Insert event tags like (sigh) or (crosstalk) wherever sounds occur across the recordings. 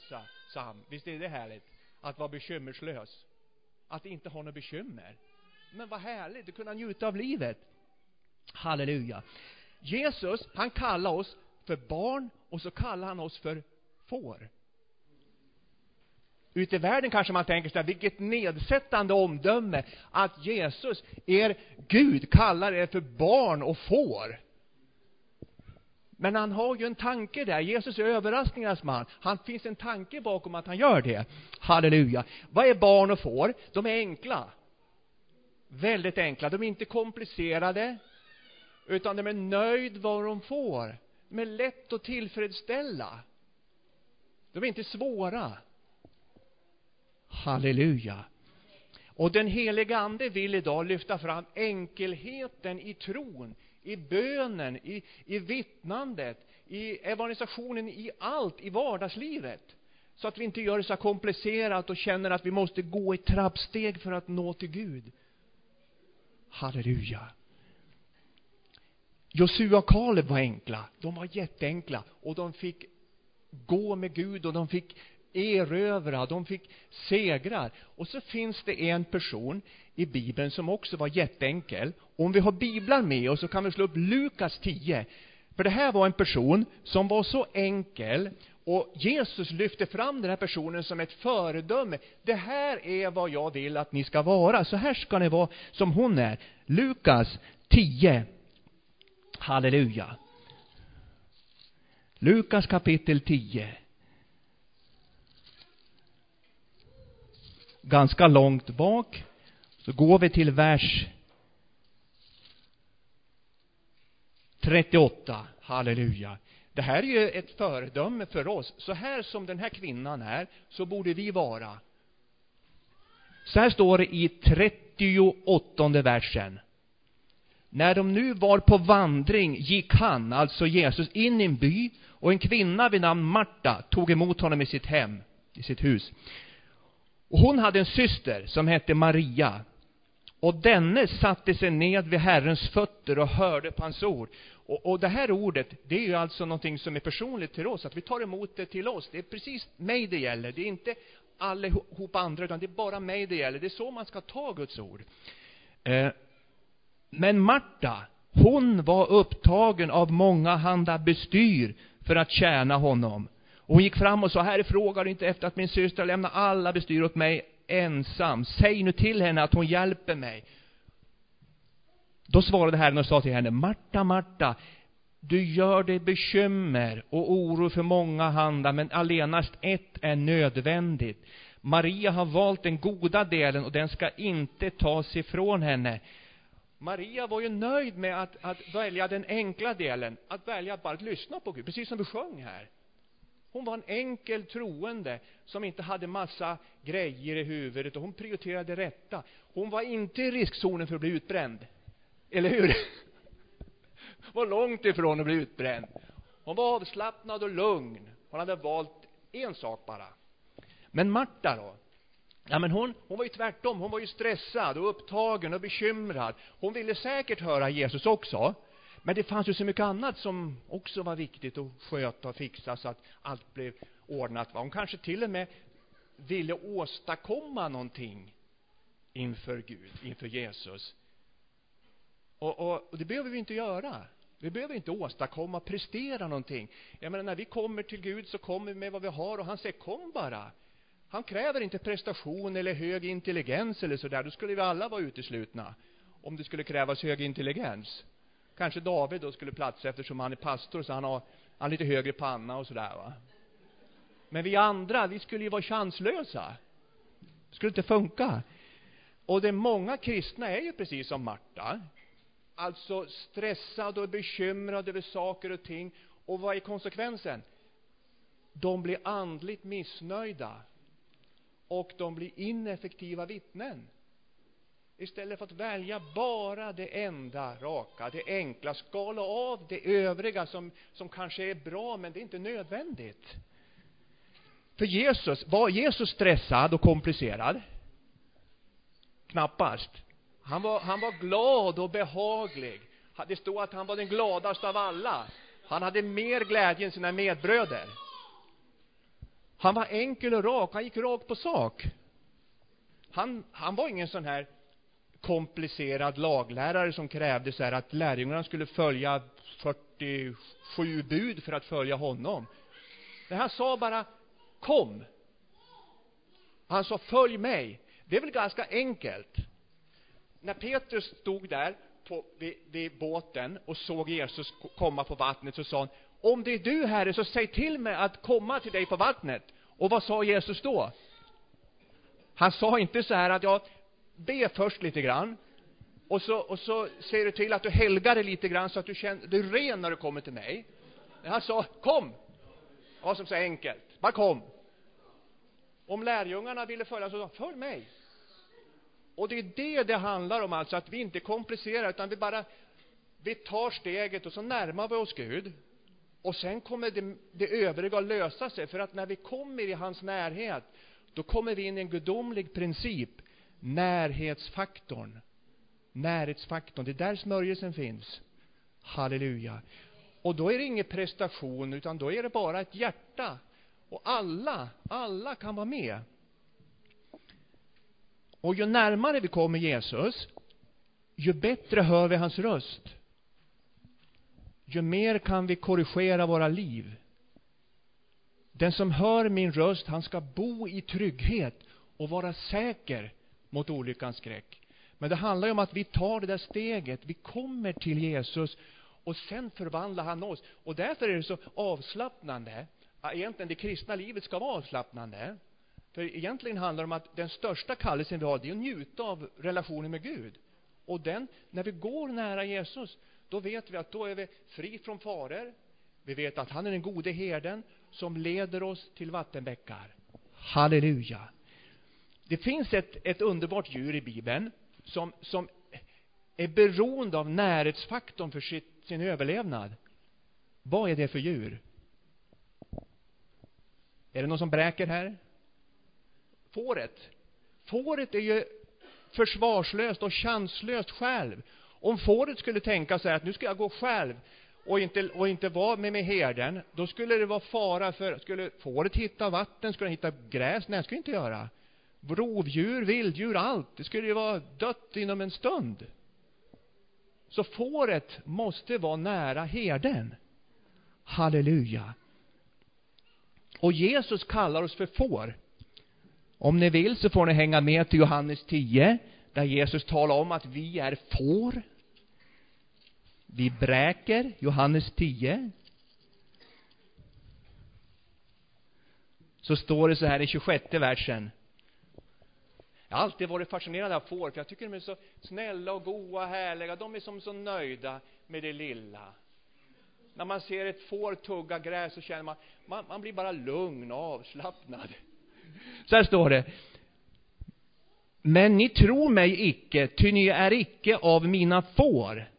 bekymmerslösa, Visst är det härligt? Att vara bekymmerslös. Att inte ha några bekymmer. Men vad härligt, att kunna njuta av livet. Halleluja. Jesus, han kallar oss för barn och så kallar han oss för får. Ute i världen kanske man tänker sig, vilket nedsättande omdöme att Jesus, er Gud, kallar er för barn och får. Men han har ju en tanke där. Jesus är överraskningarnas man. Han finns en tanke bakom att han gör det. Halleluja. Vad är barn och får? De är enkla. Väldigt enkla. De är inte komplicerade. Utan de är nöjd vad de får. De är lätt att tillfredsställa. De är inte svåra. Halleluja. Och den heliga Ande vill idag lyfta fram enkelheten i tron, i bönen, i, i vittnandet, i evangelisationen, i allt, i vardagslivet. Så att vi inte gör det så komplicerat och känner att vi måste gå i trappsteg för att nå till Gud. Halleluja. Josua och Kaleb var enkla. De var jätteenkla. Och de fick gå med Gud och de fick erövra, de fick segrar. Och så finns det en person i Bibeln som också var jätteenkel. Om vi har biblar med oss så kan vi slå upp Lukas 10. För det här var en person som var så enkel och Jesus lyfte fram den här personen som ett föredöme. Det här är vad jag vill att ni ska vara. Så här ska ni vara som hon är. Lukas 10. Halleluja. Lukas kapitel 10. Ganska långt bak så går vi till vers 38. Halleluja. Det här är ju ett föredöme för oss. Så här som den här kvinnan är, så borde vi vara. Så här står det i 38 versen. När de nu var på vandring gick han, alltså Jesus, in i en by och en kvinna vid namn Marta tog emot honom i sitt hem, i sitt hus. Och hon hade en syster som hette Maria. Och denne satte sig ned vid Herrens fötter och hörde på hans ord. Och, och det här ordet, det är ju alltså någonting som är personligt till oss, att vi tar emot det till oss. Det är precis mig det gäller. Det är inte allihopa andra, utan det är bara mig det gäller. Det är så man ska ta Guds ord. Eh, men Marta, hon var upptagen av många handa bestyr för att tjäna honom. Och hon gick fram och sa, Herre, frågar du inte efter att min syster lämnar alla bestyr åt mig ensam. Säg nu till henne att hon hjälper mig. Då svarade Herren och sa till henne, Marta, Marta, du gör dig bekymmer och oro för många handa, men allenast ett är nödvändigt. Maria har valt den goda delen och den ska inte tas ifrån henne. Maria var ju nöjd med att, att välja den enkla delen, att välja att bara lyssna på Gud, precis som vi sjöng här. Hon var en enkel troende som inte hade massa grejer i huvudet och hon prioriterade rätta. Hon var inte i riskzonen för att bli utbränd. Eller hur? var långt ifrån att bli utbränd. Hon var avslappnad och lugn. Hon hade valt en sak bara. Men Marta då? Ja, men hon, hon var ju tvärtom. Hon var ju stressad och upptagen och bekymrad. Hon ville säkert höra Jesus också. Men det fanns ju så mycket annat som också var viktigt att sköta och fixa så att allt blev ordnat. Hon kanske till och med ville åstadkomma någonting inför Gud, inför Jesus. Och, och, och det behöver vi inte göra. Vi behöver inte åstadkomma, prestera någonting. Jag menar, när vi kommer till Gud så kommer vi med vad vi har och han säger kom bara. Han kräver inte prestation eller hög intelligens eller sådär. Då skulle vi alla vara uteslutna. Om det skulle krävas hög intelligens. Kanske David då skulle platsa eftersom han är pastor så han har, han har lite högre panna och sådär va. Men vi andra, vi skulle ju vara chanslösa. Det skulle inte funka. Och det många kristna är ju precis som Marta. Alltså stressade och bekymrade över saker och ting. Och vad är konsekvensen? De blir andligt missnöjda. Och de blir ineffektiva vittnen istället för att välja bara det enda raka, det enkla, skala av det övriga som, som kanske är bra, men det är inte nödvändigt. För Jesus, var Jesus stressad och komplicerad? Knappast. Han var, han var glad och behaglig. Det stod att han var den gladaste av alla. Han hade mer glädje än sina medbröder. Han var enkel och rak, han gick rakt på sak. Han, han var ingen sån här komplicerad laglärare som krävde så här att lärjungarna skulle följa 47 bud för att följa honom. Men han sa bara kom. Han sa följ mig. Det är väl ganska enkelt. När Petrus stod där på, vid, vid båten och såg Jesus komma på vattnet så sa han om det är du, Herre, så säg till mig att komma till dig på vattnet. Och vad sa Jesus då? Han sa inte så här att jag be först lite grann och så, och så ser du till att du helgar dig lite grann så att du känner dig ren när du kommer till mig. Han sa kom. Det var som så enkelt. Bara kom. Om lärjungarna ville följa så sa följ mig. Och det är det det handlar om alltså, att vi inte komplicerar utan vi bara vi tar steget och så närmar vi oss Gud. Och sen kommer det, det övriga att lösa sig, för att när vi kommer i hans närhet, då kommer vi in i en gudomlig princip, närhetsfaktorn. Närhetsfaktorn, det är där smörjelsen finns. Halleluja. Och då är det ingen prestation, utan då är det bara ett hjärta. Och alla, alla kan vara med. Och ju närmare vi kommer Jesus, ju bättre hör vi hans röst. Ju mer kan vi korrigera våra liv. Den som hör min röst, han ska bo i trygghet och vara säker mot olyckans skräck. Men det handlar ju om att vi tar det där steget, vi kommer till Jesus och sen förvandlar han oss. Och därför är det så avslappnande. Egentligen, det kristna livet ska vara avslappnande. För egentligen handlar det om att den största kallelsen vi har, det är att njuta av relationen med Gud. Och den, när vi går nära Jesus, då vet vi att då är vi fri från faror. Vi vet att han är den gode herden som leder oss till vattenbäckar. Halleluja. Det finns ett, ett underbart djur i Bibeln som, som är beroende av närhetsfaktorn för sitt, sin överlevnad. Vad är det för djur? Är det någon som bräker här? Fåret. Fåret är ju försvarslöst och chanslöst själv. Om fåret skulle tänka sig att nu ska jag gå själv och inte, och inte vara med med herden, då skulle det vara fara för, skulle fåret hitta vatten, skulle det hitta gräs? Nej, det skulle det inte göra. Rovdjur, vilddjur, allt, det skulle ju vara dött inom en stund. Så fåret måste vara nära herden. Halleluja. Och Jesus kallar oss för får. Om ni vill så får ni hänga med till Johannes 10, där Jesus talar om att vi är får. Vi bräker, Johannes 10. Så står det så här i 26 versen. Jag har alltid varit fascinerad av får, för jag tycker de är så snälla och goa, härliga. De är som så nöjda med det lilla. När man ser ett får tugga gräs så känner man, man, man blir bara lugn och avslappnad. Så här står det. Men ni tror mig icke, ty ni är icke av mina får.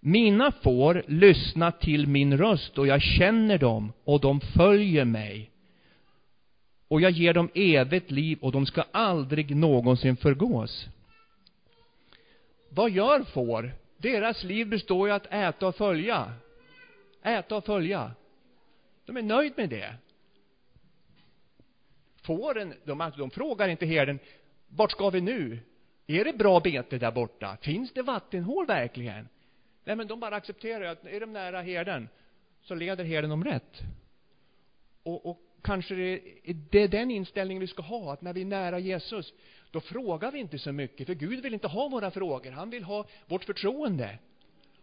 Mina får lyssna till min röst och jag känner dem och de följer mig. Och jag ger dem evigt liv och de ska aldrig någonsin förgås. Vad gör får? Deras liv består ju att äta och följa. Äta och följa. De är nöjd med det. Fåren, de, alltså, de frågar inte herden, vart ska vi nu? Är det bra bete där borta? Finns det vattenhål verkligen? Nej, men de bara accepterar att är de nära herden, så leder herden dem rätt. Och, och kanske det, det är den inställningen vi ska ha, att när vi är nära Jesus, då frågar vi inte så mycket, för Gud vill inte ha våra frågor, han vill ha vårt förtroende.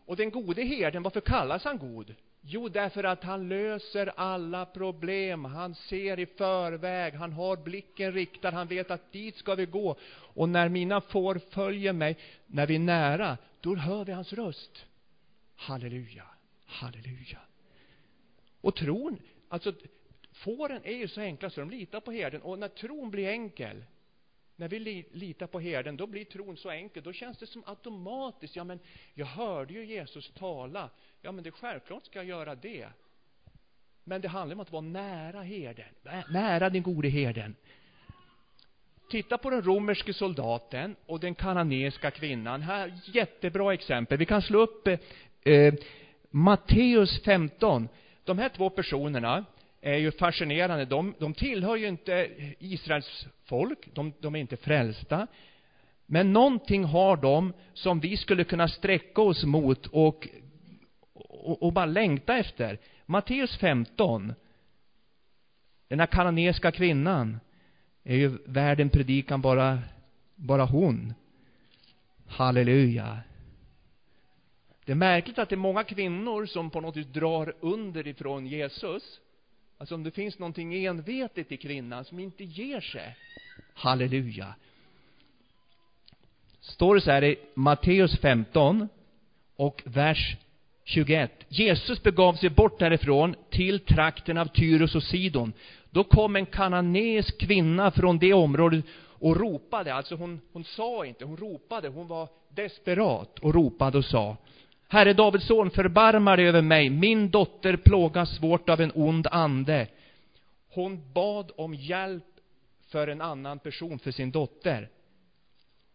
Och den gode herden, varför kallas han god? Jo, därför att han löser alla problem. Han ser i förväg, han har blicken riktad, han vet att dit ska vi gå. Och när mina får följer mig, när vi är nära, då hör vi hans röst. Halleluja, halleluja. Och tron, alltså fåren är ju så enkla så de litar på herden. Och när tron blir enkel, när vi litar på herden, då blir tron så enkel. Då känns det som automatiskt. Ja, men jag hörde ju Jesus tala. Ja, men det är självklart ska jag göra det. Men det handlar om att vara nära herden, nära den gode herden. Titta på den romerske soldaten och den kananeiska kvinnan. Här, jättebra exempel. Vi kan slå upp eh, eh Matteus 15. De här två personerna, är ju fascinerande. De, de tillhör ju inte Israels folk, de, de är inte frälsta. Men någonting har de som vi skulle kunna sträcka oss mot och, och, och bara längta efter. Matteus 15, den här kananeiska kvinnan, är ju värd en predikan bara, bara hon. Halleluja. Det är märkligt att det är många kvinnor som på något vis drar underifrån Jesus. Alltså om det finns någonting envetet i kvinnan som inte ger sig. Halleluja. Står det så här i Matteus 15 och vers 21. Jesus begav sig bort därifrån till trakten av Tyrus och Sidon. Då kom en kananeisk kvinna från det området och ropade, alltså hon, hon sa inte, hon ropade, hon var desperat och ropade och sa Herre Davids son, förbarma dig över mig, min dotter plågas svårt av en ond ande. Hon bad om hjälp för en annan person, för sin dotter.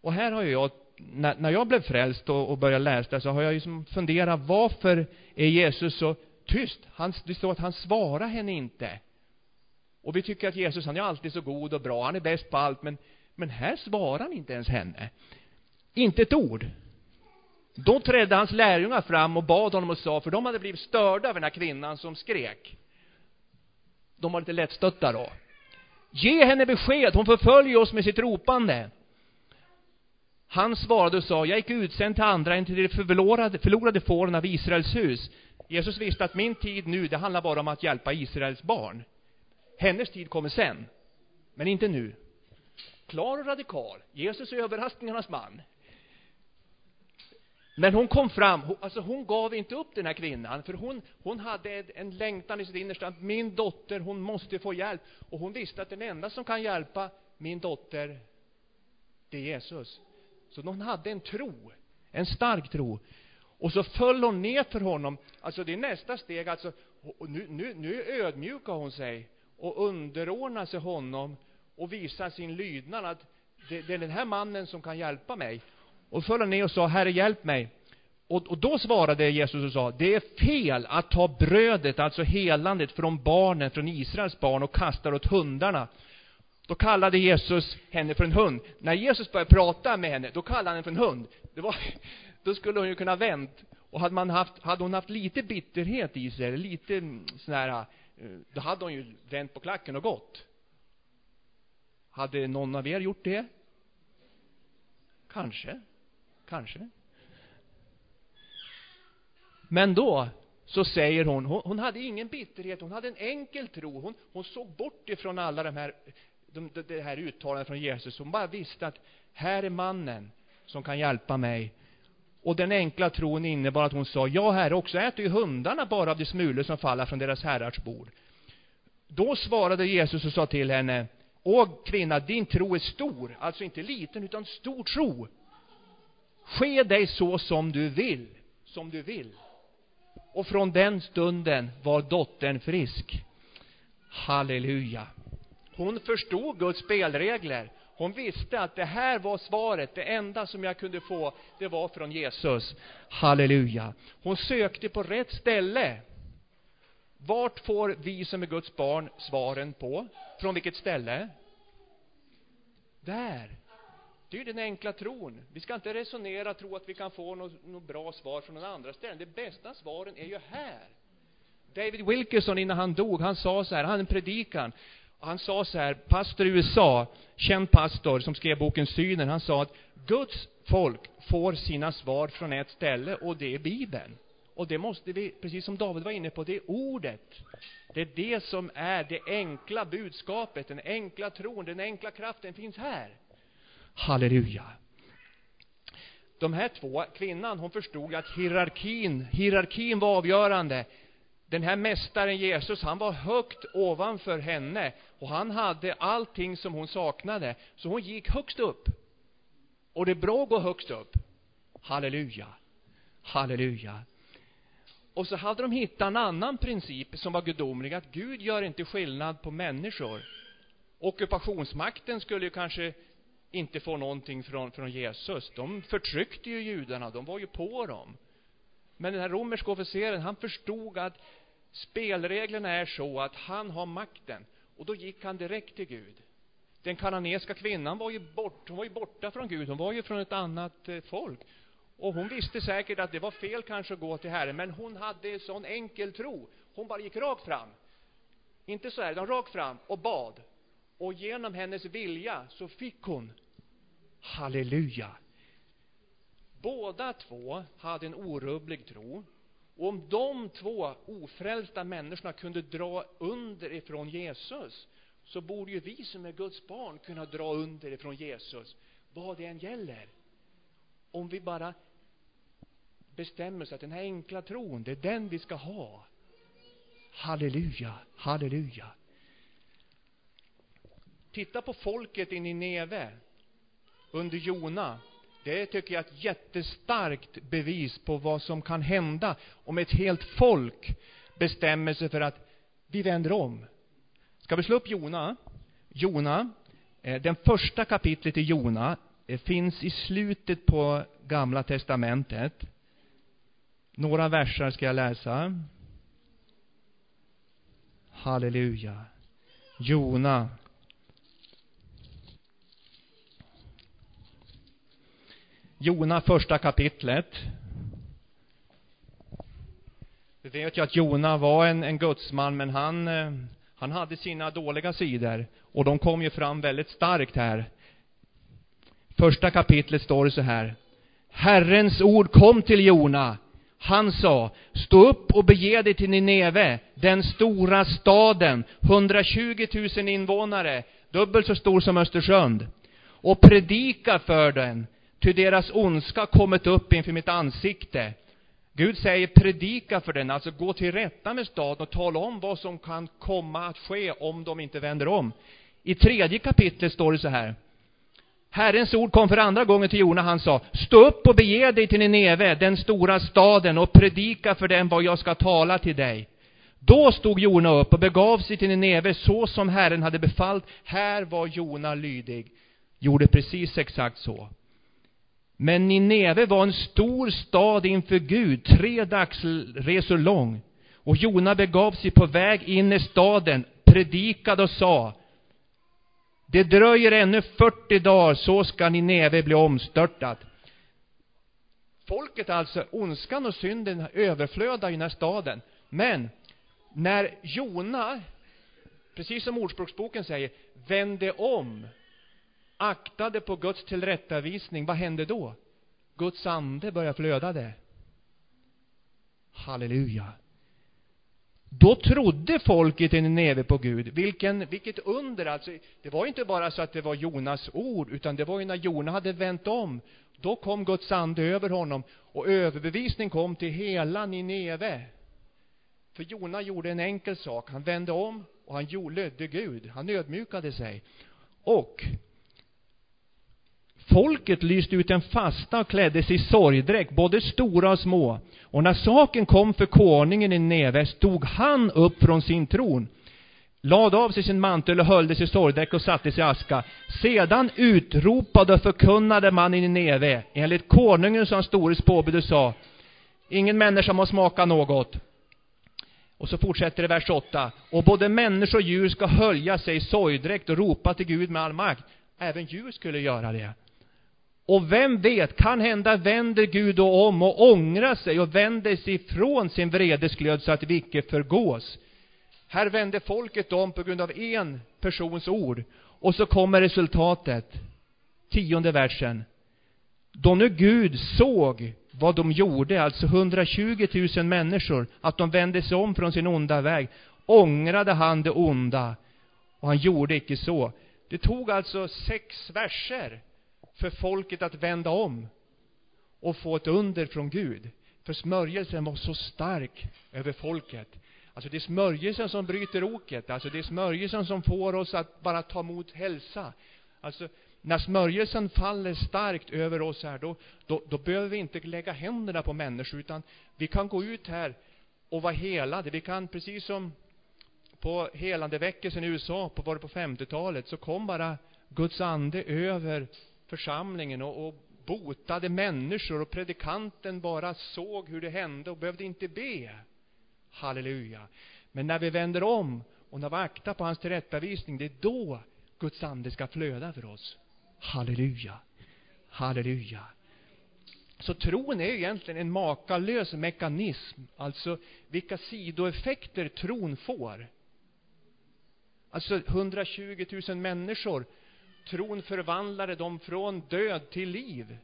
Och här har jag, när, när jag blev frälst och, och började läsa så har jag liksom funderat, varför är Jesus så tyst? Han, det står att han svarar henne inte. Och vi tycker att Jesus, han är alltid så god och bra, han är bäst på allt, men, men här svarar han inte ens henne. Inte ett ord. Då trädde hans lärjungar fram och bad honom och sa, för de hade blivit störda av den här kvinnan som skrek. De var lite lättstötta då. Ge henne besked, hon förföljer oss med sitt ropande. Han svarade och sa, jag gick utsänd till andra än till de förlorade, förlorade fåren av Israels hus. Jesus visste att min tid nu, det handlar bara om att hjälpa Israels barn. Hennes tid kommer sen, men inte nu. Klar och radikal. Jesus är överraskningarnas man. Men hon kom fram, alltså hon gav inte upp den här kvinnan, för hon, hon hade en längtan i sitt innersta, att min dotter, hon måste få hjälp. Och hon visste att den enda som kan hjälpa min dotter, det är Jesus. Så hon hade en tro, en stark tro. Och så föll hon ner för honom. Alltså det är nästa steg, alltså, nu, nu, nu ödmjukar hon sig och underordnar sig honom och visar sin lydnad att det, det är den här mannen som kan hjälpa mig. Och föll ner och sa, Herre hjälp mig. Och, och då svarade Jesus och sa, det är fel att ta brödet, alltså helandet, från barnen, från Israels barn och kasta det åt hundarna. Då kallade Jesus henne för en hund. När Jesus började prata med henne, då kallade han henne för en hund. Det var, (laughs) då skulle hon ju kunna vänt. Och hade, man haft, hade hon haft lite bitterhet i sig, lite sån här, eh, då hade hon ju vänt på klacken och gått. Hade någon av er gjort det? Kanske. Kanske. Men då så säger hon, hon, hon hade ingen bitterhet, hon hade en enkel tro. Hon, hon såg bort ifrån alla de här, de, de, de här uttalandet från Jesus. Hon bara visste att här är mannen som kan hjälpa mig. Och den enkla tron innebar att hon sa, ja herre, också äter ju hundarna bara av de smulor som faller från deras herrars bord. Då svarade Jesus och sa till henne, Åh kvinna, din tro är stor, alltså inte liten utan stor tro. Ske dig så som du vill, som du vill. Och från den stunden var dottern frisk. Halleluja. Hon förstod Guds spelregler. Hon visste att det här var svaret, det enda som jag kunde få, det var från Jesus. Halleluja. Hon sökte på rätt ställe. Vart får vi som är Guds barn svaren på? Från vilket ställe? Där. Det är ju den enkla tron. Vi ska inte resonera och tro att vi kan få något, något bra svar från någon andra ställen. Det bästa svaren är ju här. David Wilkerson, innan han dog, han sa så här, han hade en predikan. Han sa så här, pastor i USA, känd pastor som skrev boken Synen, han sa att Guds folk får sina svar från ett ställe och det är Bibeln. Och det måste vi, precis som David var inne på, det är ordet. Det är det som är det enkla budskapet, den enkla tron, den enkla kraften finns här. Halleluja. De här två, kvinnan, hon förstod att hierarkin, hierarkin var avgörande. Den här mästaren Jesus, han var högt ovanför henne och han hade allting som hon saknade. Så hon gick högst upp. Och det är bra att gå högst upp. Halleluja. Halleluja. Och så hade de hittat en annan princip som var gudomlig, att Gud gör inte skillnad på människor. Ockupationsmakten skulle ju kanske inte får någonting från, från Jesus. De förtryckte ju judarna, de var ju på dem. Men den här romerska officeren, han förstod att spelreglerna är så att han har makten. Och då gick han direkt till Gud. Den kananesiska kvinnan var ju, bort, hon var ju borta från Gud, hon var ju från ett annat eh, folk. Och hon visste säkert att det var fel kanske att gå till Herren, men hon hade sån enkel tro. Hon bara gick rakt fram. Inte så här, utan rakt fram och bad. Och genom hennes vilja så fick hon. Halleluja! Båda två hade en orubblig tro. Och om de två ofrälsta människorna kunde dra under ifrån Jesus, så borde ju vi som är Guds barn kunna dra under ifrån Jesus, vad det än gäller. Om vi bara bestämmer oss att den här enkla tron, det är den vi ska ha. Halleluja, halleluja. Titta på folket i Nineve under Jona. Det tycker jag är ett jättestarkt bevis på vad som kan hända om ett helt folk bestämmer sig för att vi vänder om. Ska vi slå upp Jona? Jona, eh, den första kapitlet i Jona eh, finns i slutet på Gamla testamentet. Några verser ska jag läsa. Halleluja. Jona. Jona första kapitlet. Vi vet ju att Jona var en, en gudsman, men han, eh, han hade sina dåliga sidor. Och de kom ju fram väldigt starkt här. Första kapitlet står det så här. Herrens ord kom till Jona. Han sa, stå upp och bege dig till Nineve, den stora staden, 120 000 invånare, dubbelt så stor som Östersund, och predika för den, ty deras ondska kommit upp inför mitt ansikte. Gud säger predika för den, alltså gå till rätta med staden och tala om vad som kan komma att ske om de inte vänder om. I tredje kapitlet står det så här. Herrens ord kom för andra gången till Jona. Han sa, stå upp och bege dig till Nineve, den stora staden, och predika för den vad jag ska tala till dig. Då stod Jona upp och begav sig till Nineve så som Herren hade befallt. Här var Jona lydig. Gjorde precis exakt så. Men Nineve var en stor stad inför Gud, tre dagsresor lång. Och Jona begav sig på väg in i staden, predikade och sa, det dröjer ännu 40 dagar, så ska Nineve bli omstörtat. Folket alltså, ondskan och synden överflödar i den här staden. Men när Jona, precis som Ordspråksboken säger, vände om, aktade på Guds tillrättavisning, vad hände då? Guds ande började flöda där. Halleluja. Då trodde folket i Nineve på Gud. Vilken, vilket under alltså. Det var inte bara så att det var Jonas ord, utan det var ju när Jona hade vänt om. Då kom Guds ande över honom och överbevisning kom till hela Nineve. För Jona gjorde en enkel sak. Han vände om och han lydde Gud. Han ödmjukade sig. Och Folket lyste ut en fasta och klädde sig i sorgdräkt, både stora och små. Och när saken kom för konungen i Neve stod han upp från sin tron, lade av sig sin mantel och höll sig i sorgdräkt och satte sig i aska. Sedan utropade och förkunnade man i Neve, enligt konungen som stores påbud och sa, ingen människa må smaka något. Och så fortsätter det vers 8. Och både människor och djur ska hölja sig i sorgdräkt och ropa till Gud med all makt. Även djur skulle göra det. Och vem vet, kan hända vänder Gud då om och ångrar sig och vänder sig ifrån sin vredesglöd så att vi icke förgås. Här vände folket om på grund av en persons ord. Och så kommer resultatet. Tionde versen. Då nu Gud såg vad de gjorde, alltså 120 000 människor, att de vände sig om från sin onda väg, ångrade han det onda. Och han gjorde icke så. Det tog alltså sex verser för folket att vända om och få ett under från Gud. För smörjelsen var så stark över folket. Alltså det är smörjelsen som bryter oket. Alltså det är smörjelsen som får oss att bara ta emot hälsa. Alltså när smörjelsen faller starkt över oss här, då, då, då behöver vi inte lägga händerna på människor, utan vi kan gå ut här och vara helade. Vi kan, precis som på helandeväckelsen i USA, på, var det på 50-talet, så kom bara Guds ande över församlingen och, och botade människor och predikanten bara såg hur det hände och behövde inte be. Halleluja. Men när vi vänder om och när vi aktar på hans tillrättavisning, det är då Guds ande ska flöda för oss. Halleluja. Halleluja. Så tron är egentligen en makalös mekanism, alltså vilka sidoeffekter tron får. Alltså 120 000 människor, tron förvandlade dem från död till liv.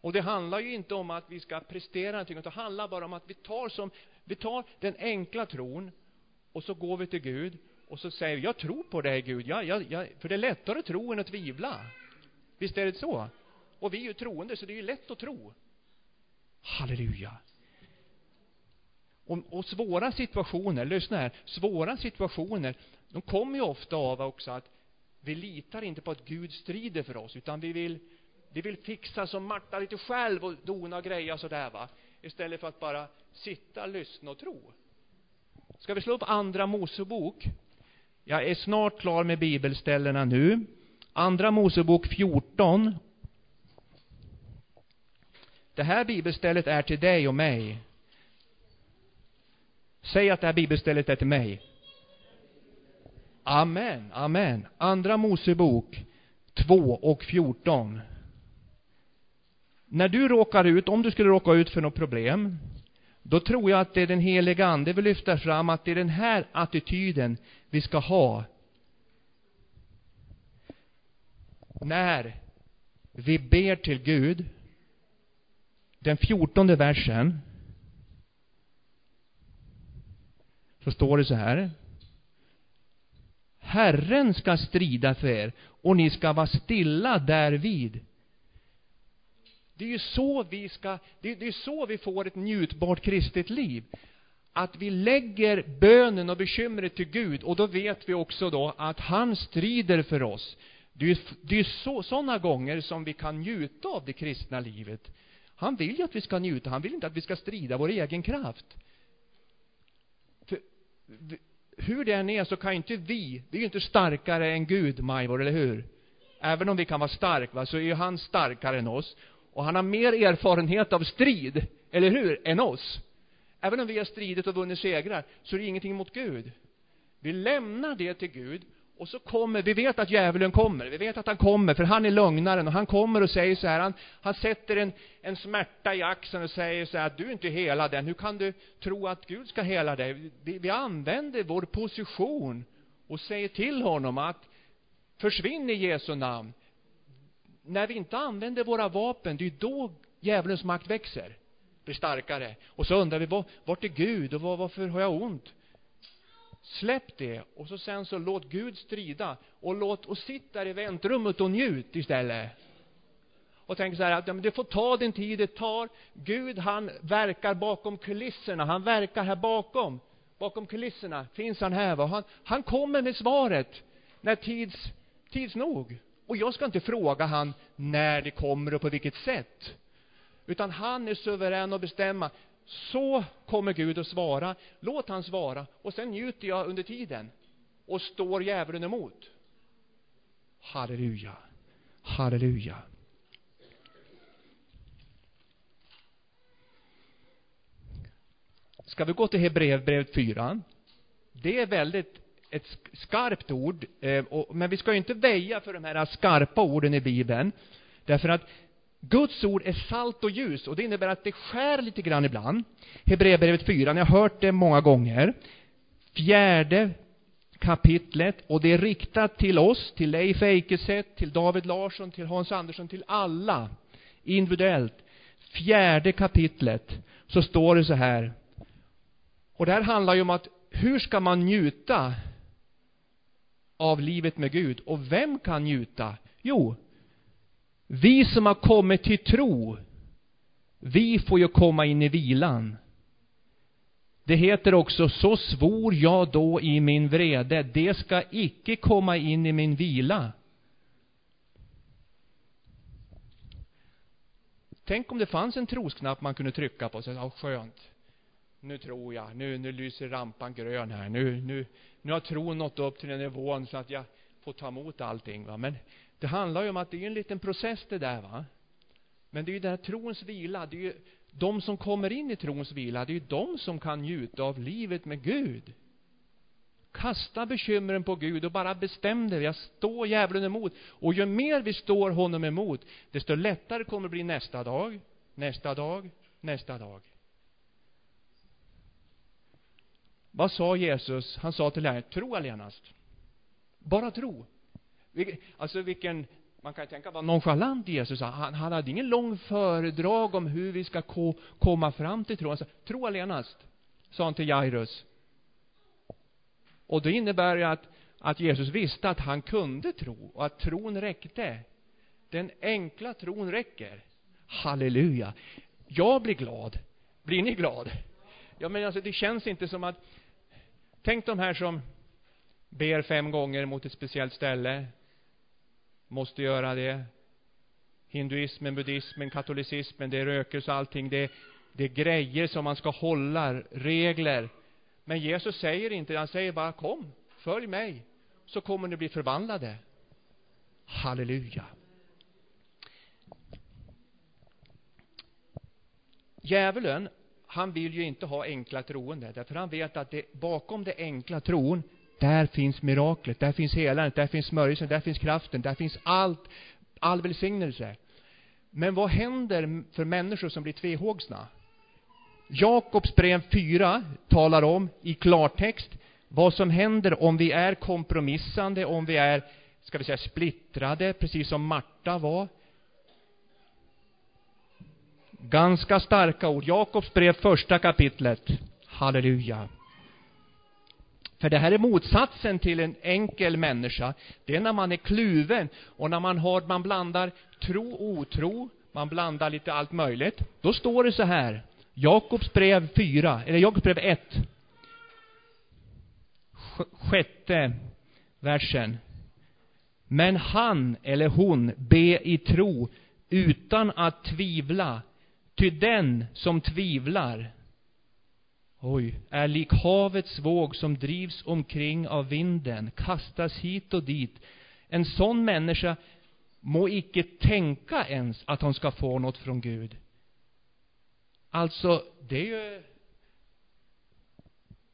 Och det handlar ju inte om att vi ska prestera någonting, utan det handlar bara om att vi tar som, vi tar den enkla tron och så går vi till Gud och så säger vi, jag tror på dig Gud, ja, ja, ja, för det är lättare att tro än att tvivla. Visst är det så? Och vi är ju troende, så det är ju lätt att tro. Halleluja. Och, och svåra situationer, lyssna här, svåra situationer, de kommer ju ofta av också att vi litar inte på att Gud strider för oss, utan vi vill, vi vill fixa som Marta lite själv och dona och greja sådär va. Istället för att bara sitta, lyssna och tro. Ska vi slå upp Andra Mosebok? Jag är snart klar med bibelställena nu. Andra Mosebok 14. Det här bibelstället är till dig och mig. Säg att det här bibelstället är till mig. Amen, amen. Andra Mosebok 2 och 14. När du råkar ut, om du skulle råka ut för något problem, då tror jag att det är den heliga Ande vi lyfter fram att det är den här attityden vi ska ha. När vi ber till Gud, den fjortonde versen, så står det så här. Herren ska strida för er och ni ska vara stilla därvid. Det är ju så vi ska, det, det är så vi får ett njutbart kristet liv. Att vi lägger bönen och bekymret till Gud och då vet vi också då att han strider för oss. Det är, det är så, sådana gånger som vi kan njuta av det kristna livet. Han vill ju att vi ska njuta, han vill inte att vi ska strida vår egen kraft. För, hur det än är så kan inte vi, vi är ju inte starkare än Gud, Majvor, eller hur? Även om vi kan vara starka, va, så är ju han starkare än oss. Och han har mer erfarenhet av strid, eller hur, än oss. Även om vi har stridit och vunnit segrar, så är det ingenting mot Gud. Vi lämnar det till Gud, och så kommer, vi vet att djävulen kommer, vi vet att han kommer, för han är lögnaren, och han kommer och säger så här, han, han sätter en, en smärta i axeln och säger så här, du är inte hela den, hur kan du tro att Gud ska hela dig? Vi, vi använder vår position och säger till honom att försvinn i Jesu namn när vi inte använder våra vapen, det är då djävulens makt växer, blir starkare. Och så undrar vi, vart är Gud och varför har jag ont? Släpp det och så sen så låt Gud strida och låt och sitt där i väntrummet och njut istället. Och tänk så här att ja, men det får ta den tid det tar. Gud han verkar bakom kulisserna, han verkar här bakom. Bakom kulisserna finns han här va. Han, han kommer med svaret när tids, tids nog. Och jag ska inte fråga han när det kommer och på vilket sätt. Utan han är suverän att bestämma. Så kommer Gud att svara. Låt han svara. Och sen njuter jag under tiden. Och står djävulen emot. Halleluja. Halleluja. Ska vi gå till Hebreerbrevet 4? Det är väldigt ett skarpt ord, eh, men vi ska ju inte väja för de här skarpa orden i Bibeln. Därför att Guds ord är salt och ljus och det innebär att det skär lite grann ibland. Hebreerbrevet 4, ni har hört det många gånger. Fjärde kapitlet och det är riktat till oss, till Leif Eikeset, till David Larsson, till Hans Andersson, till alla individuellt. Fjärde kapitlet så står det så här. Och det här handlar ju om att hur ska man njuta av livet med Gud. Och vem kan njuta? Jo, vi som har kommit till tro, vi får ju komma in i vilan. Det heter också, så svor jag då i min vrede, det ska icke komma in i min vila. Tänk om det fanns en trosknapp man kunde trycka på och säga, ja, skönt. Nu tror jag, nu, nu lyser rampan grön här, nu, nu, nu har tron nått upp till den nivån så att jag får ta emot allting. Va? Men det handlar ju om att det är en liten process det där. va. Men det är ju den här trons vila, det är ju de som kommer in i trons vila, det är ju de som kan njuta av livet med Gud. Kasta bekymren på Gud och bara bestäm dig, jag står djävulen emot. Och ju mer vi står honom emot, desto lättare kommer det bli nästa dag, nästa dag, nästa dag. Vad sa Jesus? Han sa till lärjungarna, tro allenast. Bara tro. Alltså vilken, man kan tänka vad nonchalant Jesus han, han hade ingen lång föredrag om hur vi ska ko, komma fram till tron, Han sa, tro allenast, sa han till Jairus. Och det innebär ju att, att Jesus visste att han kunde tro och att tron räckte. Den enkla tron räcker. Halleluja. Jag blir glad. Blir ni glad? Ja, men alltså det känns inte som att Tänk de här som ber fem gånger mot ett speciellt ställe. Måste göra det. Hinduismen, buddhismen, katolicismen, det är rökelse och allting. Det, det är grejer som man ska hålla, regler. Men Jesus säger inte han säger bara kom, följ mig, så kommer ni bli förvandlade. Halleluja. Djävulen, han vill ju inte ha enkla troende, därför han vet att det, bakom det enkla tron, där finns miraklet, där finns helandet, där finns smörjelsen, där finns kraften, där finns allt, all välsignelse. Men vad händer för människor som blir tvehågsna? Jakobs brev 4 talar om i klartext vad som händer om vi är kompromissande, om vi är, ska vi säga, splittrade, precis som Marta var. Ganska starka ord. Jakobs brev, första kapitlet. Halleluja. För det här är motsatsen till en enkel människa. Det är när man är kluven och när man har, man blandar tro och otro, man blandar lite allt möjligt. Då står det så här, Jakobs brev 4, eller Jakobs brev 1. Sjätte versen. Men han eller hon be i tro utan att tvivla. Ty den som tvivlar, oj, är lik havets våg som drivs omkring av vinden, kastas hit och dit. En sån människa må icke tänka ens att hon ska få något från Gud. Alltså, det är ju...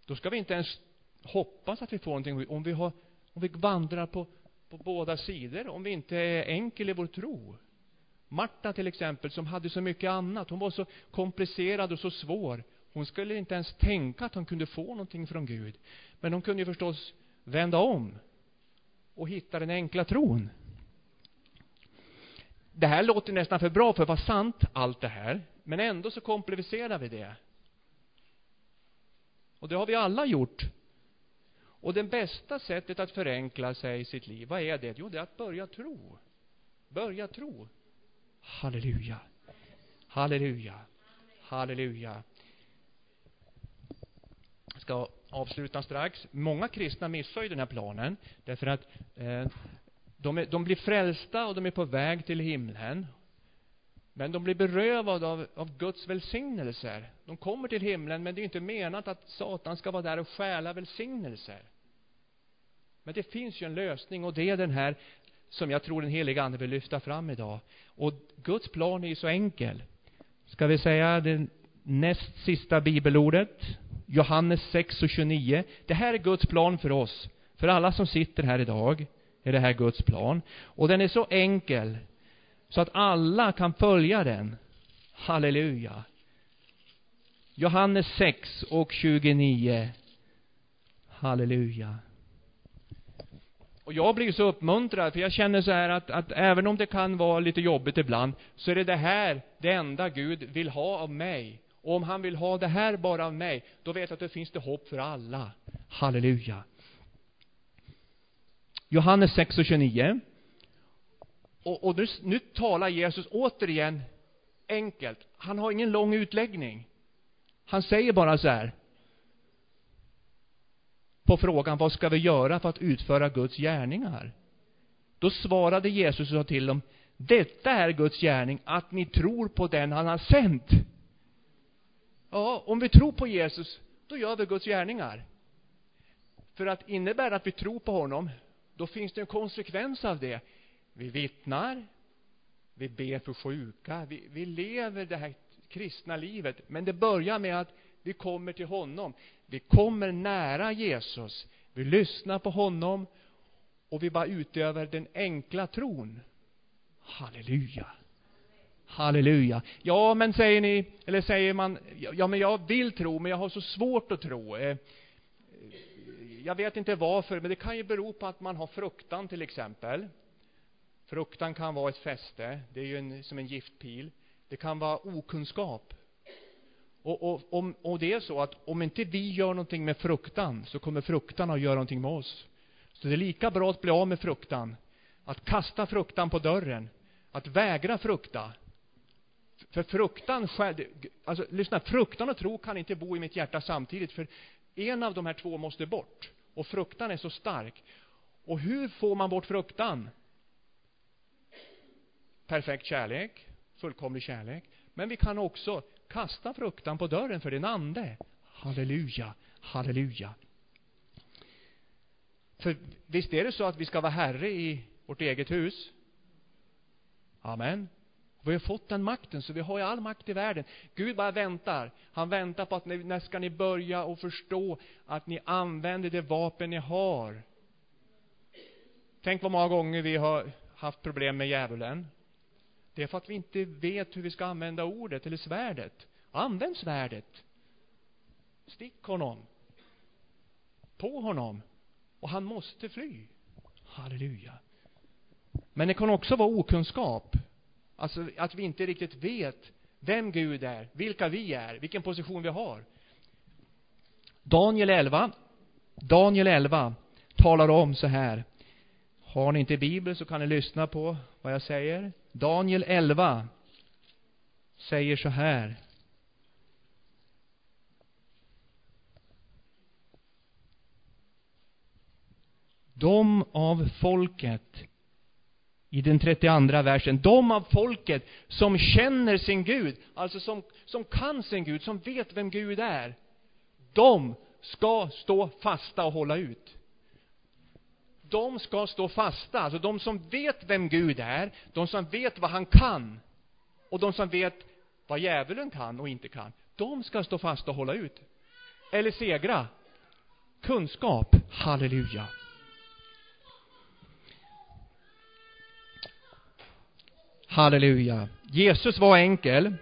Då ska vi inte ens hoppas att vi får någonting om vi, har, om vi vandrar på, på båda sidor, om vi inte är enkel i vår tro. Marta till exempel, som hade så mycket annat, hon var så komplicerad och så svår. Hon skulle inte ens tänka att hon kunde få någonting från Gud. Men hon kunde ju förstås vända om och hitta den enkla tron. Det här låter nästan för bra för att vara sant, allt det här. Men ändå så komplicerar vi det. Och det har vi alla gjort. Och det bästa sättet att förenkla sig i sitt liv, vad är det? Jo, det är att börja tro. Börja tro. Halleluja. Halleluja. Halleluja. Ska avsluta strax. Många kristna missar ju den här planen, därför att eh, de, är, de blir frälsta och de är på väg till himlen. Men de blir berövade av, av Guds välsignelser. De kommer till himlen, men det är inte menat att Satan ska vara där och stjäla välsignelser. Men det finns ju en lösning och det är den här som jag tror den heliga Ande vill lyfta fram idag. Och Guds plan är ju så enkel. Ska vi säga det näst sista bibelordet? Johannes 6 och 29. Det här är Guds plan för oss. För alla som sitter här idag är det här Guds plan. Och den är så enkel så att alla kan följa den. Halleluja. Johannes 6 och 29. Halleluja. Och jag blir så uppmuntrad, för jag känner så här att, att även om det kan vara lite jobbigt ibland, så är det det här det enda Gud vill ha av mig. Och om han vill ha det här bara av mig, då vet jag att det finns det hopp för alla. Halleluja. Johannes 6 och 29. Och, och nu, nu talar Jesus återigen enkelt. Han har ingen lång utläggning. Han säger bara så här. På frågan, vad ska vi göra för att utföra Guds gärningar? Då svarade Jesus och sa till dem, detta är Guds gärning, att ni tror på den han har sänt. Ja, om vi tror på Jesus, då gör vi Guds gärningar. För att innebära att vi tror på honom, då finns det en konsekvens av det. Vi vittnar, vi ber för sjuka, vi, vi lever det här kristna livet. Men det börjar med att vi kommer till honom. Vi kommer nära Jesus. Vi lyssnar på honom och vi bara utövar den enkla tron. Halleluja. Halleluja. Ja, men säger ni, eller säger man, ja men jag vill tro, men jag har så svårt att tro. Eh, jag vet inte varför, men det kan ju bero på att man har fruktan till exempel. Fruktan kan vara ett fäste, det är ju en, som en giftpil. Det kan vara okunskap. Och, och, om, och det är så att om inte vi gör någonting med fruktan, så kommer fruktan att göra någonting med oss. Så det är lika bra att bli av med fruktan. Att kasta fruktan på dörren. Att vägra frukta. För fruktan alltså lyssna, fruktan och tro kan inte bo i mitt hjärta samtidigt, för en av de här två måste bort. Och fruktan är så stark. Och hur får man bort fruktan? Perfekt kärlek, fullkomlig kärlek. Men vi kan också kasta fruktan på dörren för din ande. Halleluja, halleluja. För visst är det så att vi ska vara herre i vårt eget hus? Amen. Vi har fått den makten, så vi har ju all makt i världen. Gud bara väntar. Han väntar på att när, när ska ni börja och förstå att ni använder det vapen ni har. Tänk vad många gånger vi har haft problem med djävulen. Det är för att vi inte vet hur vi ska använda ordet eller svärdet. Använd svärdet. Stick honom. På honom. Och han måste fly. Halleluja. Men det kan också vara okunskap. Alltså att vi inte riktigt vet vem Gud är, vilka vi är, vilken position vi har. Daniel 11, Daniel 11 talar om så här. Har ni inte Bibel så kan ni lyssna på vad jag säger. Daniel 11 säger så här. De av folket i den 32 versen. De av folket som känner sin Gud, alltså som, som kan sin Gud, som vet vem Gud är. De ska stå fasta och hålla ut. De ska stå fasta, alltså de som vet vem Gud är, de som vet vad han kan och de som vet vad djävulen kan och inte kan. De ska stå fasta och hålla ut. Eller segra. Kunskap. Halleluja. Halleluja. Jesus var enkel.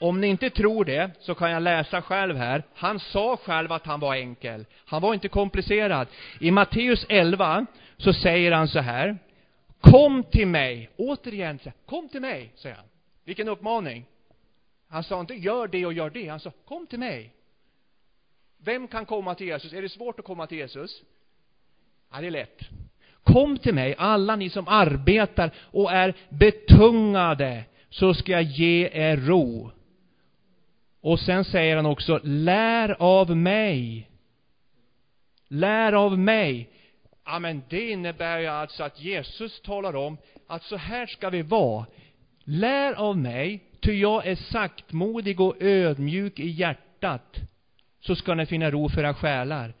Om ni inte tror det, så kan jag läsa själv här. Han sa själv att han var enkel. Han var inte komplicerad. I Matteus 11 så säger han så här. Kom till mig. Återigen, kom till mig, säger han. Vilken uppmaning. Han sa inte gör det och gör det. Han sa kom till mig. Vem kan komma till Jesus? Är det svårt att komma till Jesus? Ja, det är lätt. Kom till mig, alla ni som arbetar och är betungade, så ska jag ge er ro. Och sen säger han också, lär av mig. Lär av mig. Ja, men det innebär ju alltså att Jesus talar om att så här ska vi vara. Lär av mig, ty jag är saktmodig och ödmjuk i hjärtat, så ska ni finna ro för era själar.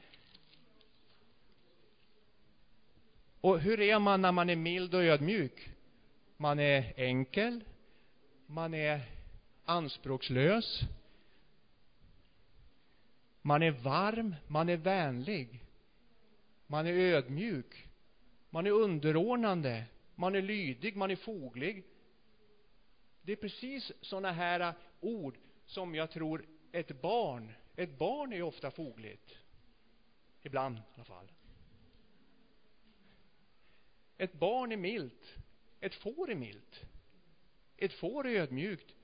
Och hur är man när man är mild och ödmjuk? Man är enkel, man är anspråkslös, man är varm, man är vänlig, man är ödmjuk, man är underordnande, man är lydig, man är foglig. Det är precis sådana här ord som jag tror ett barn, ett barn är ofta fogligt. Ibland i alla fall. Ett barn är milt. Ett får är milt. Ett får är ödmjukt.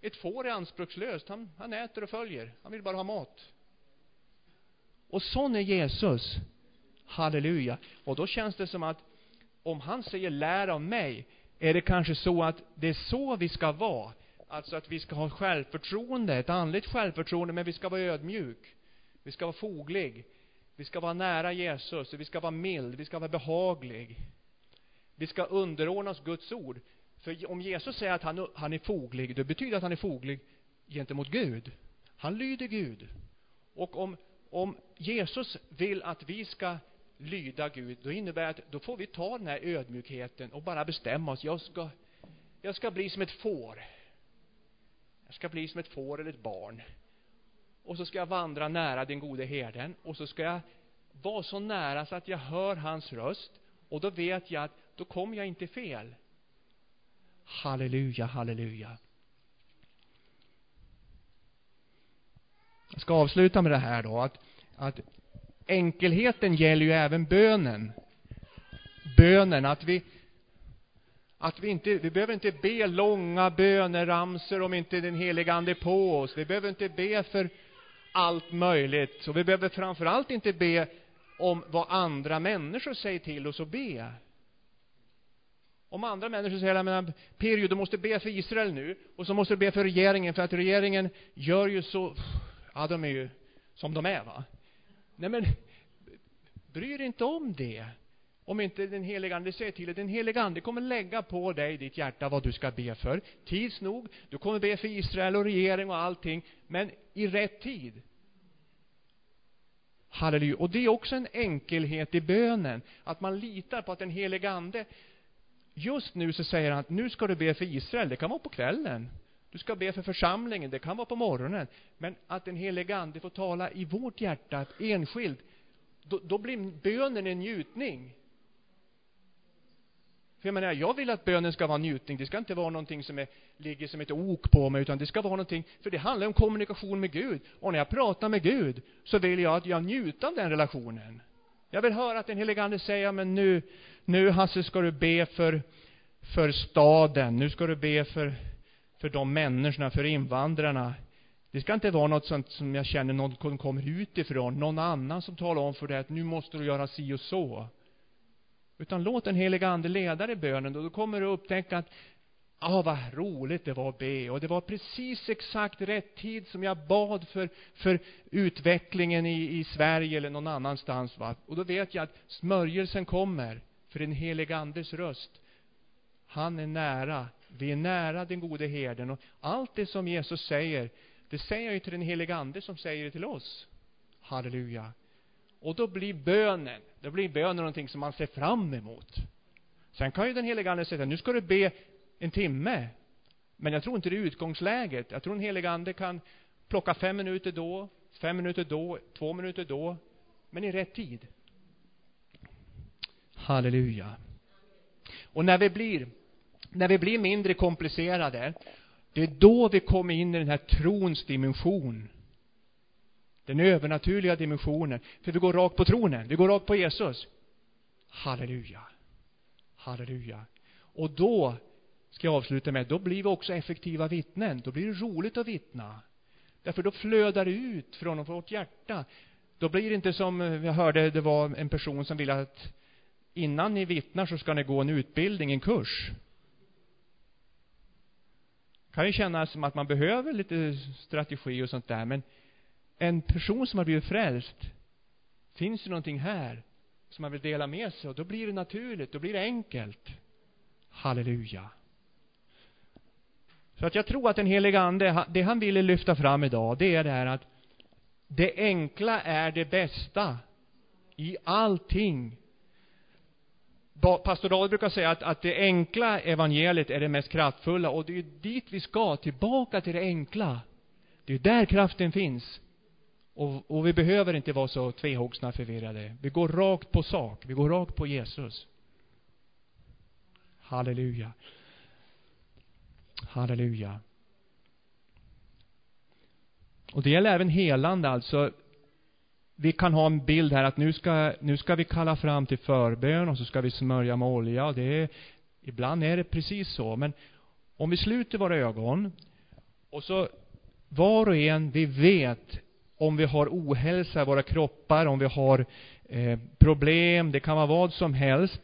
Ett får är anspråkslöst. Han, han äter och följer. Han vill bara ha mat. Och sån är Jesus. Halleluja. Och då känns det som att om han säger lär av mig, är det kanske så att det är så vi ska vara. Alltså att vi ska ha självförtroende, ett andligt självförtroende, men vi ska vara ödmjuk. Vi ska vara foglig. Vi ska vara nära Jesus, vi ska vara mild, vi ska vara behaglig. Vi ska underordna oss Guds ord. För om Jesus säger att han, han är foglig, det betyder att han är foglig gentemot Gud. Han lyder Gud. Och om, om Jesus vill att vi ska lyda Gud, då innebär det att då får vi ta den här ödmjukheten och bara bestämma oss. Jag ska, jag ska bli som ett får. Jag ska bli som ett får eller ett barn. Och så ska jag vandra nära den gode herden och så ska jag vara så nära så att jag hör hans röst och då vet jag att då kommer jag inte fel. Halleluja, halleluja. Jag ska avsluta med det här då, att, att enkelheten gäller ju även bönen. Bönen, att vi att vi inte, vi behöver inte be långa böneramser om inte den helige Ande är på oss. Vi behöver inte be för allt möjligt. Och vi behöver framför allt inte be om vad andra människor säger till oss att be. Om andra människor säger, jag menar Pirjo, du måste be för Israel nu, och så måste du be för regeringen, för att regeringen gör ju så, ja, de är ju som de är, va. Nej, men bry dig inte om det. Om inte den helige Ande säger till dig, den helige Ande kommer lägga på dig ditt hjärta vad du ska be för. Tids nog, du kommer be för Israel och regering och allting, men i rätt tid. Halleluja. Och det är också en enkelhet i bönen, att man litar på att den helige Ande, just nu så säger han att nu ska du be för Israel, det kan vara på kvällen. Du ska be för församlingen, det kan vara på morgonen. Men att den helige Ande får tala i vårt hjärta, enskilt, då, då blir bönen en njutning. För jag menar, jag vill att bönen ska vara njutning. Det ska inte vara någonting som är, ligger som ett ok på mig, utan det ska vara någonting, för det handlar om kommunikation med Gud. Och när jag pratar med Gud, så vill jag att jag njuter av den relationen. Jag vill höra att den helige Ande säger, men nu, nu Hasse ska du be för, för staden, nu ska du be för, för de människorna, för invandrarna. Det ska inte vara något sånt som jag känner någon kommer utifrån, någon annan som talar om för dig att nu måste du göra si och så. Utan låt den heliga Ande leda dig i bönen och då kommer du upptäcka att Ja, ah, vad roligt det var att be. Och det var precis exakt rätt tid som jag bad för, för utvecklingen i, i Sverige eller någon annanstans. Va? Och då vet jag att smörjelsen kommer för den heliga Andes röst. Han är nära. Vi är nära den gode herden. Och allt det som Jesus säger, det säger jag ju till den heliga Ande som säger det till oss. Halleluja. Och då blir bönen, då blir bönen någonting som man ser fram emot. Sen kan ju den heliga Ande säga, nu ska du be en timme. Men jag tror inte det är utgångsläget. Jag tror den heliga Ande kan plocka fem minuter då, fem minuter då, två minuter då. Men i rätt tid. Halleluja. Och när vi blir, när vi blir mindre komplicerade, det är då vi kommer in i den här trons dimension. Den övernaturliga dimensionen. För vi går rakt på tronen. Vi går rakt på Jesus. Halleluja. Halleluja. Och då, ska jag avsluta med, då blir vi också effektiva vittnen. Då blir det roligt att vittna. Därför då flödar det ut från vårt hjärta. Då blir det inte som, jag hörde, det var en person som ville att innan ni vittnar så ska ni gå en utbildning, en kurs. Det kan ju kännas som att man behöver lite strategi och sånt där, men en person som har blivit frälst, finns det någonting här som man vill dela med sig och då blir det naturligt, då blir det enkelt. Halleluja. Så att jag tror att den heliga Ande, det han ville lyfta fram idag, det är det här att det enkla är det bästa i allting. Pastor David brukar säga att, att det enkla evangeliet är det mest kraftfulla och det är dit vi ska, tillbaka till det enkla. Det är där kraften finns. Och, och vi behöver inte vara så tvehågsna förvirrade. Vi går rakt på sak. Vi går rakt på Jesus. Halleluja. Halleluja. Och det gäller även helande, alltså. Vi kan ha en bild här att nu ska, nu ska vi kalla fram till förbön och så ska vi smörja med olja. Och det är, ibland är det precis så. Men om vi sluter våra ögon och så var och en, vi vet om vi har ohälsa i våra kroppar, om vi har eh, problem, det kan vara vad som helst.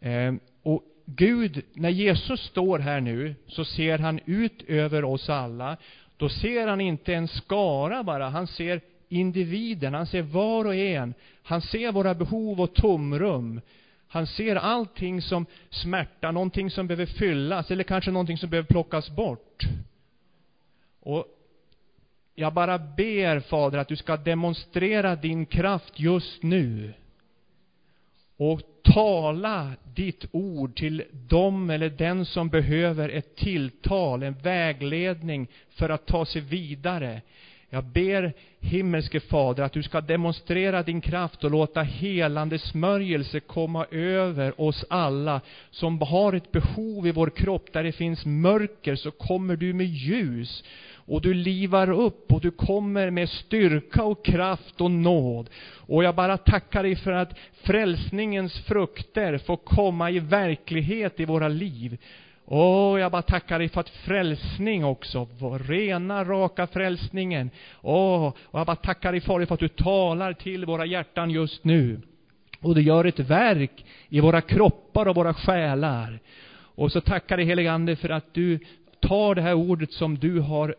Eh, och Gud, när Jesus står här nu, så ser han ut över oss alla. Då ser han inte en skara bara, han ser individen, han ser var och en. Han ser våra behov och tomrum. Han ser allting som smärta, någonting som behöver fyllas, eller kanske någonting som behöver plockas bort. Och jag bara ber, Fader, att du ska demonstrera din kraft just nu. Och tala ditt ord till dem eller den som behöver ett tilltal, en vägledning för att ta sig vidare. Jag ber himmelske Fader att du ska demonstrera din kraft och låta helande smörjelse komma över oss alla som har ett behov i vår kropp där det finns mörker så kommer du med ljus och du livar upp och du kommer med styrka och kraft och nåd. Och jag bara tackar dig för att frälsningens frukter får komma i verklighet i våra liv. Åh, jag bara tackar dig för att frälsning också, vår rena, raka frälsningen. Åh, och jag bara tackar dig Fader för att du talar till våra hjärtan just nu. Och du gör ett verk i våra kroppar och våra själar. Och så tackar dig helige Ande för att du tar det här ordet som du har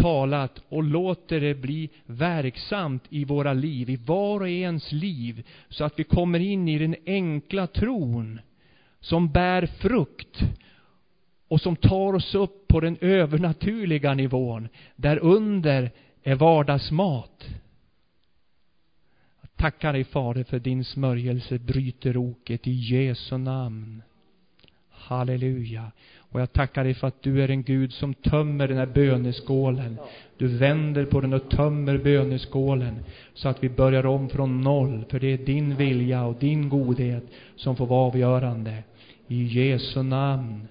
talat och låter det bli verksamt i våra liv, i var och ens liv, så att vi kommer in i den enkla tron som bär frukt och som tar oss upp på den övernaturliga nivån, där under är vardagsmat. Jag tackar dig Fader för din smörjelse bryter oket i Jesu namn. Halleluja. Och jag tackar dig för att du är en Gud som tömmer den här böneskålen. Du vänder på den och tömmer böneskålen så att vi börjar om från noll. För det är din vilja och din godhet som får vara avgörande. I Jesu namn.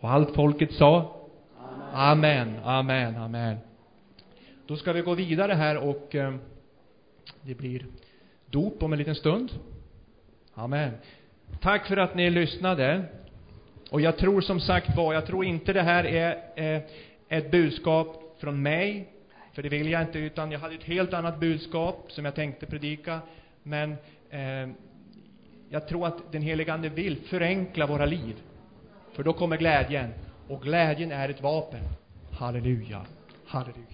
Och allt folket sa? Amen, amen, amen. Då ska vi gå vidare här och eh, det blir dop om en liten stund. Amen. Tack för att ni lyssnade. Och jag tror som sagt var, jag tror inte det här är eh, ett budskap från mig, för det vill jag inte, utan jag hade ett helt annat budskap som jag tänkte predika. Men eh, jag tror att den helige Ande vill förenkla våra liv. För då kommer glädjen. Och glädjen är ett vapen. Halleluja. Halleluja.